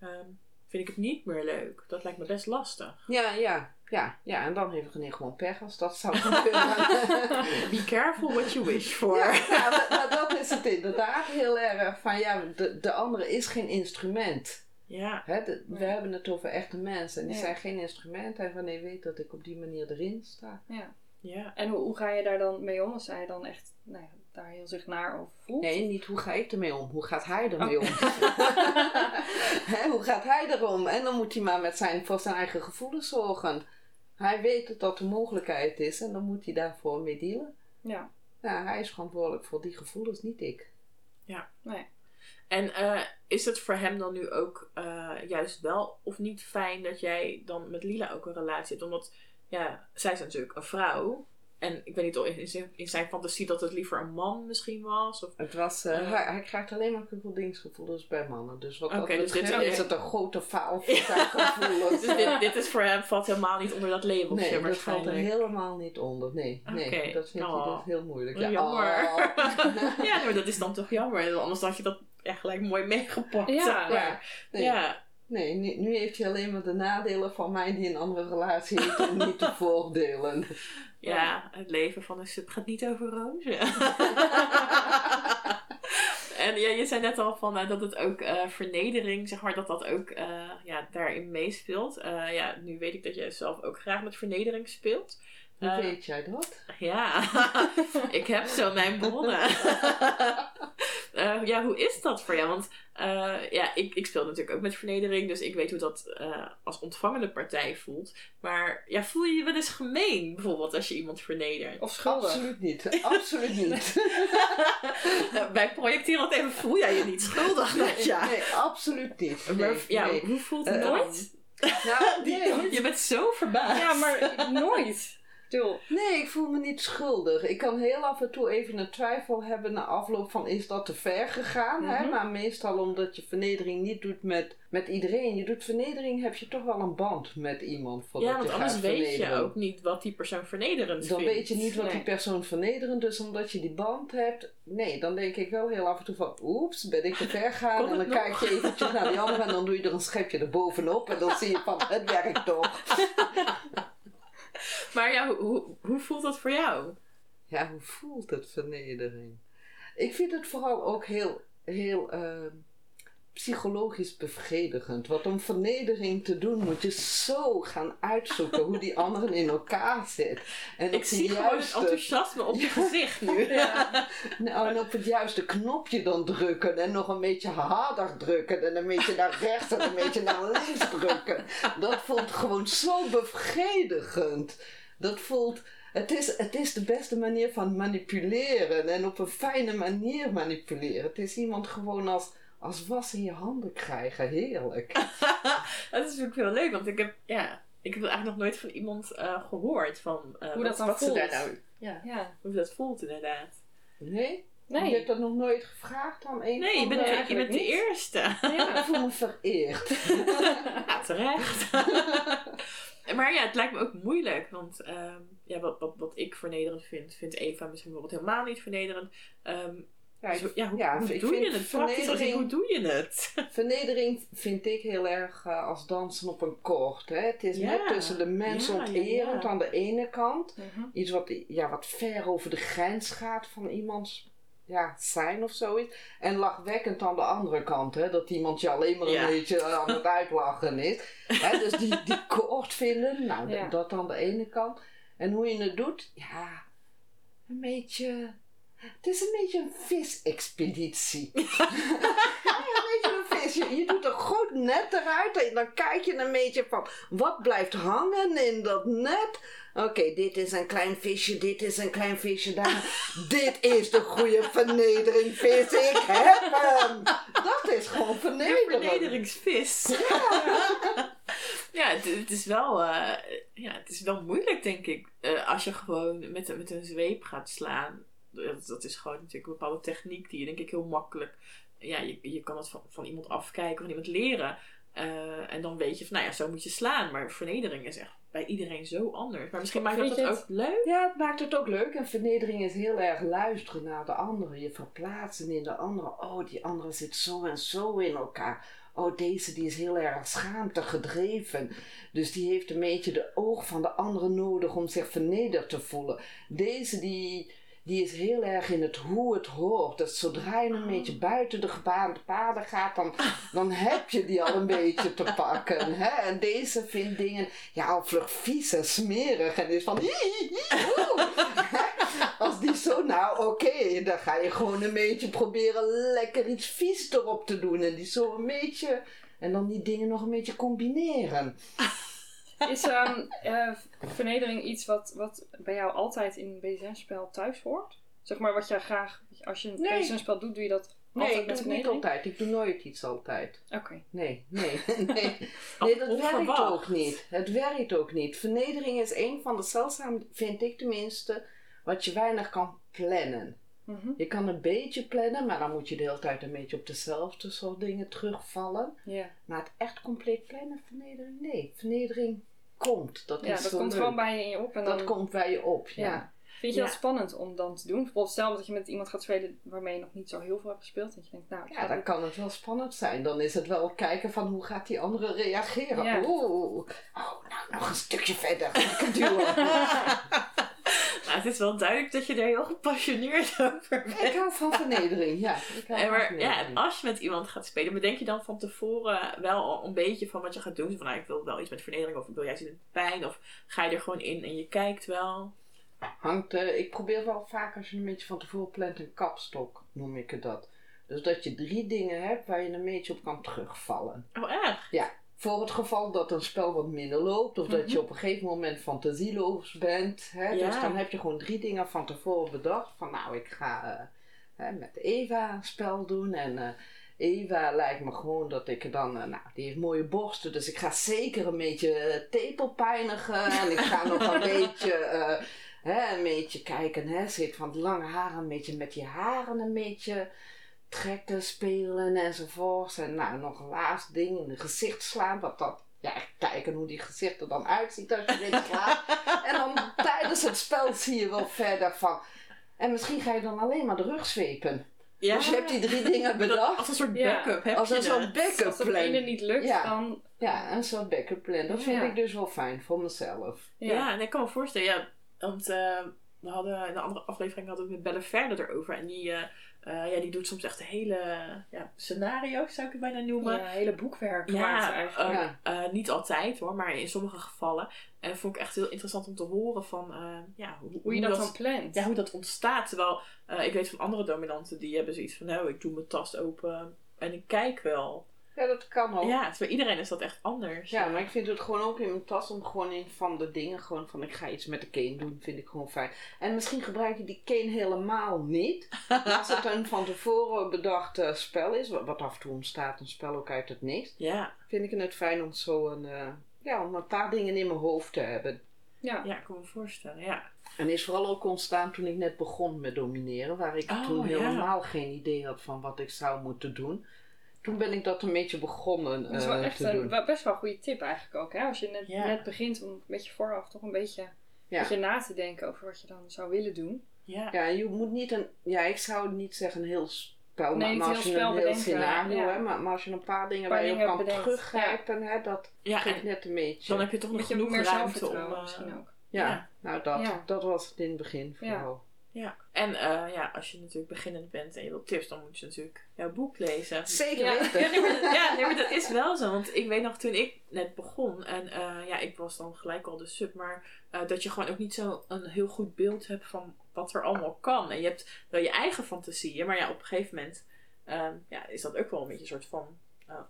[SPEAKER 2] ehm, vind ik het niet meer leuk. Dat lijkt me best lastig.
[SPEAKER 3] Ja, ja, ja, ja. En dan heeft René gewoon pech als dat zou gebeuren.
[SPEAKER 2] Be careful what you wish for.
[SPEAKER 3] Ja, ja, dat inderdaad heel erg. Van ja, de, de andere is geen instrument.
[SPEAKER 2] Ja,
[SPEAKER 3] Hè, de- we
[SPEAKER 1] Nee.
[SPEAKER 3] hebben het over echte mensen. En die
[SPEAKER 1] Ja.
[SPEAKER 3] zijn geen instrument. En René weet dat ik op die manier erin sta.
[SPEAKER 1] Ja.
[SPEAKER 2] ja.
[SPEAKER 1] En hoe, hoe ga je daar dan mee om als hij dan echt nou ja, daar heel zich naar over voelt?
[SPEAKER 3] Nee, niet hoe ga ik ermee om. Hoe gaat hij
[SPEAKER 1] Oh.
[SPEAKER 3] ermee om? Hè, hoe gaat hij erom? En dan moet hij maar met zijn, voor zijn eigen gevoelens zorgen. Hij weet dat dat de mogelijkheid is. En dan moet hij daarvoor mee dealen.
[SPEAKER 1] Ja.
[SPEAKER 3] Nou, hij is verantwoordelijk voor die gevoelens, niet ik.
[SPEAKER 1] Nee.
[SPEAKER 2] En eh, is het voor hem dan nu ook eh, juist wel of niet fijn dat jij dan met Lila ook een relatie hebt? Omdat, ja, zij is natuurlijk een vrouw. En ik weet niet of in zijn, in zijn fantasie dat het liever een man misschien was. Of...
[SPEAKER 3] Het was, eh,
[SPEAKER 2] Ja.
[SPEAKER 3] hij, hij krijgt alleen maar kuppeldingsgevoelens bij mannen. Dus wat
[SPEAKER 2] Oké,
[SPEAKER 3] dat
[SPEAKER 2] dus
[SPEAKER 3] betreft
[SPEAKER 2] is-
[SPEAKER 3] is het een grote faal voor zijn gevoelens.
[SPEAKER 2] Dus dit, dit is voor hem, valt helemaal niet onder dat labeltje
[SPEAKER 3] Nee, dat valt er helemaal niet onder. Nee, nee dat vindt hij
[SPEAKER 2] Oh.
[SPEAKER 3] dus heel moeilijk.
[SPEAKER 2] Oh, jammer.
[SPEAKER 3] oh.
[SPEAKER 2] ja, maar dat is dan toch jammer. Anders had je dat echt gelijk mooi meegepakt.
[SPEAKER 1] Ja.
[SPEAKER 3] Nee,
[SPEAKER 2] ja.
[SPEAKER 3] Nee nu, nu heeft hij alleen maar de nadelen van mij die een andere relatie heeft en niet de voordelen.
[SPEAKER 2] Ja, het leven van een sub gaat niet over rozen. en ja, je zei net al van, eh, dat het ook eh, vernedering, zeg maar, dat dat ook eh, ja, daarin meespeelt. Ja, nu weet ik dat jij zelf ook graag met vernedering speelt.
[SPEAKER 3] Hoe
[SPEAKER 2] Eh,
[SPEAKER 3] weet jij dat?
[SPEAKER 2] Ja, ik heb zo mijn bronnen. Eh, ja, hoe is dat voor jou? Want eh, ja, ik, ik speel natuurlijk ook met vernedering, dus ik weet hoe dat eh, als ontvangende partij voelt. Maar ja, voel je je wel eens gemeen, bijvoorbeeld, als je iemand vernedert?
[SPEAKER 1] Of schuldig.
[SPEAKER 3] Absoluut niet. Absoluut niet.
[SPEAKER 2] Wij projecteren het even, voel jij je niet schuldig, Natja?
[SPEAKER 3] Nee, absoluut niet. Nee,
[SPEAKER 2] Maar ja,
[SPEAKER 3] nee.
[SPEAKER 2] hoe voelt het
[SPEAKER 1] nooit?
[SPEAKER 3] Nou, nee.
[SPEAKER 2] Je bent zo verbaasd.
[SPEAKER 1] Ja, maar nooit.
[SPEAKER 3] Nee, ik voel me niet schuldig. Ik kan heel af en toe even een twijfel hebben na afloop van is dat te ver gegaan. hè?
[SPEAKER 1] Mhm.
[SPEAKER 3] Maar meestal omdat je vernedering niet doet met, met iedereen. Je doet vernedering, heb je toch wel een band met iemand.
[SPEAKER 2] Ja, want anders weet je ook niet wat die persoon vernederend
[SPEAKER 3] Dan
[SPEAKER 2] vindt.
[SPEAKER 3] weet je niet wat die persoon vernederend is, omdat je die band hebt. Nee, dan denk ik wel heel af en toe van, oeps, ben ik te ver gegaan? En dan kijk je eventjes naar die andere en dan doe je er een schepje erbovenop. En dan zie je van, het werkt toch.
[SPEAKER 2] Maar ja, hoe, hoe, voelt dat voor jou?
[SPEAKER 3] Ja, hoe voelt het vernedering? Ik vind het vooral ook heel, heel eh, psychologisch bevredigend. Want om vernedering te doen moet je zo gaan uitzoeken hoe die anderen in elkaar zit. En
[SPEAKER 2] Ik zie gewoon het enthousiasme op je gezicht nu.
[SPEAKER 3] Nou, en op het juiste knopje dan drukken. En nog een beetje harder drukken. En een beetje naar rechts en een beetje naar links drukken. Dat voelt gewoon zo bevredigend. Dat voelt. Het is, het is de beste manier van manipuleren. En op een fijne manier manipuleren. Het is iemand gewoon als, als was in je handen krijgen. Heerlijk.
[SPEAKER 2] Dat is natuurlijk heel leuk, want ik heb, ja, ik heb eigenlijk nog nooit van iemand eh, gehoord van eh,
[SPEAKER 1] Hoe
[SPEAKER 2] wat,
[SPEAKER 1] dat dan
[SPEAKER 2] wat ze
[SPEAKER 1] voelt.
[SPEAKER 2] daar nou, ja,
[SPEAKER 1] Ja.
[SPEAKER 2] hoe dat voelt inderdaad.
[SPEAKER 3] Nee? Je
[SPEAKER 1] Nee.
[SPEAKER 3] hebt dat nog nooit gevraagd aan een
[SPEAKER 2] Nee, je
[SPEAKER 3] van
[SPEAKER 2] bent,
[SPEAKER 3] de-
[SPEAKER 2] je bent de eerste.
[SPEAKER 3] Ik voel me vereerd.
[SPEAKER 2] Ja, terecht. maar ja, het lijkt me ook moeilijk, want ehm, ja, wat, wat, wat ik vernederend vind, vindt Eva misschien bijvoorbeeld helemaal niet vernederend. Ehm,
[SPEAKER 3] Ja,
[SPEAKER 2] ja, hoe,
[SPEAKER 3] ja,
[SPEAKER 2] hoe
[SPEAKER 3] ik
[SPEAKER 2] doe je
[SPEAKER 3] vind
[SPEAKER 2] het? Als in,
[SPEAKER 3] vernedering-
[SPEAKER 2] hoe doe je het?
[SPEAKER 3] Vernedering vind ik heel erg eh, als dansen op een koord. Hè? Het is
[SPEAKER 2] Ja,
[SPEAKER 3] net tussen de mens
[SPEAKER 2] ja,
[SPEAKER 3] onterend aan de ene kant.
[SPEAKER 1] Mhm.
[SPEAKER 3] Iets wat, ja, wat ver over de grens gaat van iemands ja, zijn of zoiets. En lachwekkend aan de andere kant. Hè? Dat iemand je alleen maar een beetje aan het uitlachen is. Hè? Dus die, die koord vinden, nou dat aan de ene kant. En hoe je het doet, ja, een beetje... Het is een beetje een visexpeditie. ja, een beetje een vis. Je, je doet een groot net eruit en dan kijk je een beetje van wat blijft hangen in dat net. Oké, dit is een klein visje, dit is een klein visje daar. dit is de goede vernedering vis, ik heb hem. Dat is gewoon
[SPEAKER 2] De
[SPEAKER 3] vernedering.
[SPEAKER 2] vernederingsvis. Ja, het, het is wel, eh, ja, het is wel moeilijk, denk ik. Eh, als je gewoon met, met een zweep gaat slaan. Dat, is gewoon natuurlijk een bepaalde techniek die je denk ik heel makkelijk... Ja, je, je kan het van, van iemand afkijken, van iemand leren. Eh, en dan weet je van, nou ja, zo moet je slaan. Maar vernedering is echt bij iedereen zo anders. Maar misschien maakt dat het
[SPEAKER 1] het-
[SPEAKER 2] ook leuk.
[SPEAKER 3] Ja, het maakt het ook leuk. En vernedering is heel erg luisteren naar de andere. Je verplaatsen in de andere. Oh, die andere zit zo en zo in elkaar. Oh, deze die is heel erg schaamte gedreven. Dus die heeft een beetje de oog van de andere nodig om zich vernederd te voelen. Deze die, die is heel erg in het hoe het hoort. Dus zodra je een beetje buiten de gebaande paden gaat, dan, dan heb je die al een beetje te pakken. Hè? En deze vindt dingen ja, al vlug vies en smerig. En is van... Als die zo, nou oké, dan ga je gewoon een beetje proberen lekker iets vies erop te doen. En die zo een beetje... En dan die dingen nog een beetje combineren.
[SPEAKER 1] Is eh, vernedering iets wat, wat bij jou altijd in een BSM-spel thuis hoort? Zeg maar wat jij graag, als je een
[SPEAKER 3] Nee.
[SPEAKER 1] BSM-spel doet, doe je dat
[SPEAKER 3] Nee,
[SPEAKER 1] altijd
[SPEAKER 3] ik doe
[SPEAKER 1] met
[SPEAKER 3] het niet
[SPEAKER 1] vernedering?
[SPEAKER 3] altijd. Ik doe nooit iets altijd.
[SPEAKER 1] Oké.
[SPEAKER 3] Nee, nee, nee. Nee, dat werkt ook niet. Het werkt ook niet. Vernedering is een van de zeldzame, vind ik tenminste, wat je weinig kan plannen.
[SPEAKER 1] Mhm.
[SPEAKER 3] Je kan een beetje plannen, maar dan moet je de hele tijd een beetje op dezelfde soort dingen terugvallen.
[SPEAKER 1] Ja,
[SPEAKER 3] Maar het echt compleet plannen, vernedering, nee. Vernedering komt. Dat
[SPEAKER 1] ja
[SPEAKER 3] is
[SPEAKER 1] dat komt
[SPEAKER 3] leuk.
[SPEAKER 1] gewoon bij je op. En dan,
[SPEAKER 3] Dat komt bij je op, ja.
[SPEAKER 1] Ja. Vind je dat spannend om dan te doen? Bijvoorbeeld stel dat je met iemand gaat spelen waarmee je nog niet zo heel veel hebt gespeeld. Dat je denkt, nou,
[SPEAKER 3] Ja, dan kan het wel spannend zijn. Dan is het wel kijken van hoe gaat die andere reageren. Oeh, oh, nou nog een stukje verder. Lekker duwen.
[SPEAKER 2] Nou, het is wel duidelijk dat je er heel gepassioneerd over bent.
[SPEAKER 3] Ik hou van vernedering, ja. Ik hou
[SPEAKER 2] En
[SPEAKER 3] van
[SPEAKER 2] maar, ja, en als je met iemand gaat spelen, bedenk je dan van tevoren wel een beetje van wat je gaat doen. Van, nou, ik wil wel iets met vernedering of ik wil juist iets met pijn. Of ga je er gewoon in en je kijkt wel.
[SPEAKER 3] Hangt, eh, ik probeer wel vaak als je een beetje van tevoren plant een kapstok, noem ik het dat. Dus dat je drie dingen hebt waar je een beetje op kan terugvallen.
[SPEAKER 2] Oh, erg?
[SPEAKER 3] Voor het geval dat een spel wat minder loopt, of dat je
[SPEAKER 2] Mhm.
[SPEAKER 3] op een gegeven moment fantasieloos bent. Hè?
[SPEAKER 2] Ja.
[SPEAKER 3] Dus dan heb je gewoon drie dingen van tevoren bedacht. Van nou, ik ga eh, hè, met Eva een spel doen. En eh, Eva lijkt me gewoon dat ik dan, eh, nou, die heeft mooie borsten. Dus ik ga zeker een beetje eh, tepel pijnigen. en ik ga nog een beetje, hè, een beetje kijken. Hè? Ze heeft van het lange haar een beetje met die haren een beetje trekken, spelen enzovoorts. En nou, nog een laatste ding in het gezicht slaan. Wat dat, ja, kijken hoe die gezicht er dan uitziet als je erin gaat. en dan tijdens het spel zie je wel verder van. En misschien ga je dan alleen maar de rug zwepen.
[SPEAKER 2] Ja.
[SPEAKER 3] Dus je hebt die drie dingen
[SPEAKER 2] Dat-
[SPEAKER 3] bedacht.
[SPEAKER 2] Als een soort
[SPEAKER 1] Ja.
[SPEAKER 2] backup heb
[SPEAKER 3] Als
[SPEAKER 2] je
[SPEAKER 3] een soort
[SPEAKER 2] het.
[SPEAKER 3] backup
[SPEAKER 1] Als dat ene
[SPEAKER 3] plan.
[SPEAKER 1] niet lukt,
[SPEAKER 3] Ja.
[SPEAKER 1] dan...
[SPEAKER 3] Ja, een soort backup plan. Dat vind
[SPEAKER 1] Ja.
[SPEAKER 3] ik dus wel fijn voor mezelf.
[SPEAKER 2] Ja, en ik kan me voorstellen, ja, want eh, we hadden in de andere aflevering hadden we met Belle Verder erover. En die, eh, eh, ja, die doet soms echt hele ja, scenario's, zou ik het bijna noemen.
[SPEAKER 1] Ja, hele boekwerk
[SPEAKER 2] Ja,
[SPEAKER 1] eigenlijk.
[SPEAKER 2] eh,
[SPEAKER 3] Ja.
[SPEAKER 2] eh, niet altijd hoor, maar in sommige gevallen. En vond ik echt heel interessant om te horen van ja, hoe,
[SPEAKER 1] hoe je dat, dan plant.
[SPEAKER 2] ja, hoe dat ontstaat. Terwijl ik weet van andere dominanten die hebben zoiets van nou, ik doe mijn tas open en ik kijk wel.
[SPEAKER 3] Ja, dat kan ook.
[SPEAKER 2] Ja, bij iedereen is dat echt anders.
[SPEAKER 3] Ja, maar ik vind het gewoon ook in mijn tas om gewoon in van de dingen, gewoon van ik ga iets met de cane doen, vind ik gewoon fijn. En misschien gebruik je die cane helemaal niet. Als het een van tevoren bedacht eh, spel is, wat, wat af en toe ontstaat, een spel ook uit het niks,
[SPEAKER 2] Ja,
[SPEAKER 3] vind ik het fijn om zo een, eh, ja, om een paar dingen in mijn hoofd te hebben.
[SPEAKER 1] Ja.
[SPEAKER 2] ja, ik kan me voorstellen, ja.
[SPEAKER 3] En is vooral ook ontstaan toen ik net begon met domineren, waar ik
[SPEAKER 2] Oh,
[SPEAKER 3] toen
[SPEAKER 2] ja.
[SPEAKER 3] helemaal geen idee had van wat ik zou moeten doen. Toen ben ik dat een beetje begonnen
[SPEAKER 1] Dat is wel
[SPEAKER 3] eh,
[SPEAKER 1] echt een
[SPEAKER 3] doen.
[SPEAKER 1] best wel een goede tip eigenlijk ook. Hè? Als je net,
[SPEAKER 2] Ja.
[SPEAKER 1] net begint om een beetje vooraf toch een beetje,
[SPEAKER 3] Ja.
[SPEAKER 1] beetje na te denken over wat je dan zou willen doen.
[SPEAKER 2] Ja,
[SPEAKER 3] Ja, je moet niet een, ja, ik zou niet zeggen een heel spel,
[SPEAKER 1] Nee,
[SPEAKER 3] maar,
[SPEAKER 1] niet
[SPEAKER 3] maar
[SPEAKER 1] heel
[SPEAKER 3] als je
[SPEAKER 1] spel
[SPEAKER 3] een heel
[SPEAKER 1] bedenken,
[SPEAKER 3] scenario,
[SPEAKER 1] ja.
[SPEAKER 3] hè, maar, maar als je een paar dingen waar je op kan
[SPEAKER 1] bedenkt,
[SPEAKER 3] teruggrijpen, hè, dat
[SPEAKER 2] ja
[SPEAKER 3] geeft net een beetje.
[SPEAKER 2] dan heb je toch
[SPEAKER 1] Een
[SPEAKER 2] nog
[SPEAKER 1] beetje
[SPEAKER 2] genoeg
[SPEAKER 1] meer
[SPEAKER 2] ruimte om... eh,
[SPEAKER 1] misschien ook.
[SPEAKER 3] ja,
[SPEAKER 2] ja.
[SPEAKER 3] nou dat,
[SPEAKER 1] Ja.
[SPEAKER 3] dat was het in het begin
[SPEAKER 1] Ja.
[SPEAKER 3] vooral.
[SPEAKER 2] Ja, en eh, ja, als je natuurlijk beginnend bent en je wilt tips, dan moet je natuurlijk jouw boek lezen.
[SPEAKER 3] Zeker
[SPEAKER 1] Ja.
[SPEAKER 3] weten.
[SPEAKER 2] Ja, nee, maar, dat- ja, nee, maar dat is wel zo. Want ik weet nog toen ik net begon, en eh, ja, ik was dan gelijk al de sub, maar eh, dat je gewoon ook niet zo een heel goed beeld hebt van wat er allemaal kan. En je hebt wel je eigen fantasieën, maar ja, op een gegeven moment ehm, ja, is dat ook wel een beetje een soort van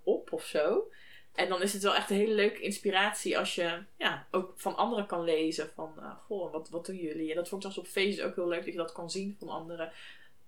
[SPEAKER 2] op of zo. En dan is het wel echt een hele leuke inspiratie als je ja, ook van anderen kan lezen. Van, eh, goh, wat, wat doen jullie? En dat vond ik zelfs op Facebook ook heel leuk dat je dat kan zien van anderen.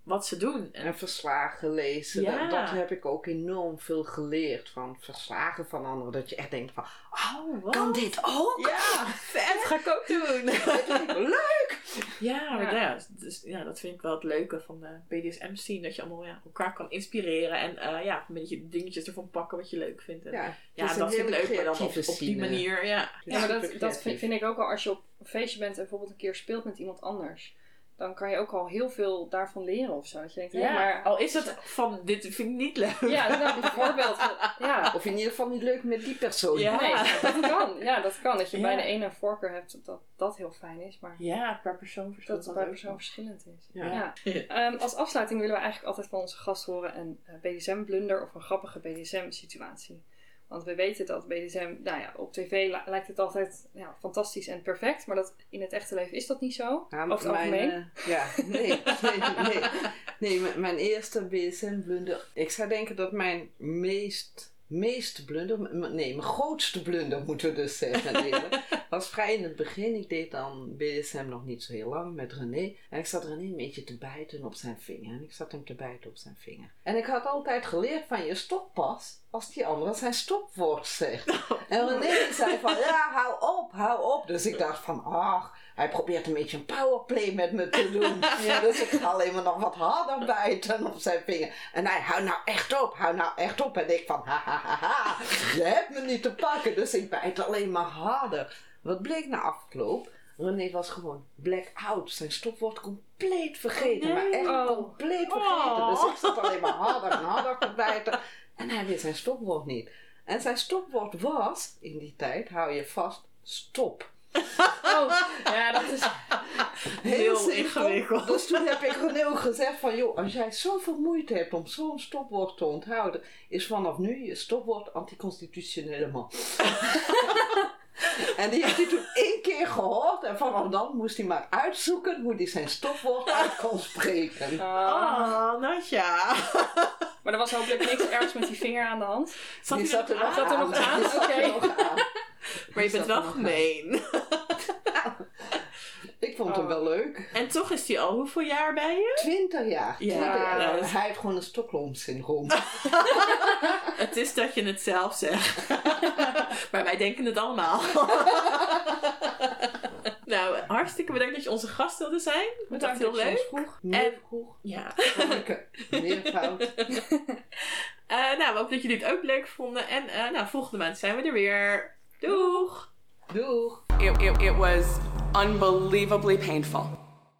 [SPEAKER 2] wat ze doen. En,
[SPEAKER 3] En verslagen lezen.
[SPEAKER 2] Ja.
[SPEAKER 3] Dat, dat heb ik ook enorm veel geleerd van verslagen van anderen. Dat je echt denkt van,
[SPEAKER 2] oh, wat?
[SPEAKER 3] kan dit ook?
[SPEAKER 2] Ja, vet, ga ik ook doen.
[SPEAKER 3] Leuk!
[SPEAKER 2] Ja, maar
[SPEAKER 1] Ja.
[SPEAKER 2] ja. dus, ja, dat vind ik wel het leuke van de BDSM-scene. Dat je allemaal ja, elkaar kan inspireren. En eh, ja, een beetje dingetjes ervan pakken wat je leuk vindt. En, ja,
[SPEAKER 3] Ja, het is een
[SPEAKER 2] dat vind ik leuk. Maar dan op, die manier, ja.
[SPEAKER 1] Ja, maar dat, dat vind, vind ik ook al als je op een feestje bent en bijvoorbeeld een keer speelt met iemand anders. Dan kan je ook al heel veel daarvan leren of zo. Dat je denkt, hé,
[SPEAKER 2] Ja,
[SPEAKER 1] maar...
[SPEAKER 2] al is het van, dit vind ik niet leuk.
[SPEAKER 1] Ja, nou, bijvoorbeeld. Ja,
[SPEAKER 3] Of in ieder geval niet leuk met die persoon.
[SPEAKER 2] Ja.
[SPEAKER 1] nee, dat kan. Ja, dat kan. Dat je
[SPEAKER 2] Ja.
[SPEAKER 1] bij de ene voorkeur hebt dat dat heel fijn is. Maar
[SPEAKER 2] Ja, per persoon verschilt
[SPEAKER 1] dat het
[SPEAKER 2] ook
[SPEAKER 1] persoon verschillend is.
[SPEAKER 3] Ja.
[SPEAKER 1] Ja. Ehm, als afsluiting willen we eigenlijk altijd van onze gast horen een eh, BDSM-blunder of een grappige BDSM-situatie. Want we weten dat BDSM, nou ja, op tv li- lijkt het altijd ja, fantastisch en perfect, maar dat, in het echte leven is dat niet zo.
[SPEAKER 3] Ja,
[SPEAKER 1] Over het
[SPEAKER 3] mijn,
[SPEAKER 1] algemeen.
[SPEAKER 3] eh, ja, nee, nee, nee. Nee, mijn, eerste BSN-blunder. Ik zou denken dat mijn meest, meeste blunder, nee, mijn grootste blunder moeten we dus zeggen, was vrij in het begin. Ik deed dan BSM nog niet zo heel lang met René. En ik zat René een beetje te bijten op zijn vinger. En ik zat hem te bijten op zijn vinger. En ik had altijd geleerd van je stopt pas als die andere zijn stopwoord zegt. En René zei van ja, hou op, hou op. Dus ik dacht van ach, hij probeert een beetje een powerplay met me te doen. Dus ik ga alleen maar nog wat harder bijten op zijn vinger. En hij, hou nou echt op, hou nou echt op. En ik van ha ha ha ha, je hebt me niet te pakken. Dus ik bijt alleen maar harder. Wat bleek na afloop? René was gewoon black-out. Zijn stopwoord compleet vergeten.
[SPEAKER 2] Oh, nee.
[SPEAKER 3] Maar echt
[SPEAKER 1] Oh.
[SPEAKER 3] compleet vergeten.
[SPEAKER 2] Oh.
[SPEAKER 3] Dus ik zat alleen maar harder en harder te bijten. En hij wist zijn stopwoord niet. En zijn stopwoord was, in die tijd, hou je vast, stop.
[SPEAKER 1] Oh, ja, dat is...
[SPEAKER 2] Heel ingewikkeld.
[SPEAKER 3] Dus toen heb ik René gezegd van, joh, als jij zoveel moeite hebt om zo'n stopwoord te onthouden, is vanaf nu je stopwoord anticonstitutionele man. en die heeft hij toen één keer gehoord en vanaf dan moest hij maar uitzoeken hoe hij zijn stopwoord uit kon spreken.
[SPEAKER 1] Ah.
[SPEAKER 2] Oh, Natja.
[SPEAKER 1] Maar er was hopelijk niks ergs met die vinger aan de hand.
[SPEAKER 2] Zat
[SPEAKER 3] die zat er nog
[SPEAKER 1] Zat er nog aan?
[SPEAKER 3] Zat er
[SPEAKER 1] Oké.
[SPEAKER 3] nog aan.
[SPEAKER 2] Maar je bent wel gemeen.
[SPEAKER 3] Ik vond hem
[SPEAKER 1] Oh.
[SPEAKER 3] wel leuk.
[SPEAKER 2] En toch is hij al hoeveel jaar bij je?
[SPEAKER 3] 20 jaar.
[SPEAKER 2] Ja,
[SPEAKER 3] 20 jaar.
[SPEAKER 2] is-
[SPEAKER 3] Hij heeft gewoon een Stockholm-syndroom.
[SPEAKER 2] Het is dat je het zelf zegt. maar wij denken het allemaal. nou, hartstikke bedankt dat je onze gast wilde zijn. Heel
[SPEAKER 1] dat ons
[SPEAKER 2] leuk.
[SPEAKER 1] vroeg.
[SPEAKER 3] Meer
[SPEAKER 2] En-
[SPEAKER 3] vroeg.
[SPEAKER 2] Ja.
[SPEAKER 3] Vrouwelijke meervoud.
[SPEAKER 2] Eh, nou, we hopen dat jullie het ook leuk vonden. En eh, nou, volgende maand zijn we er weer. Doeg!
[SPEAKER 3] Doeg.
[SPEAKER 4] It, it, it was unbelievably painful.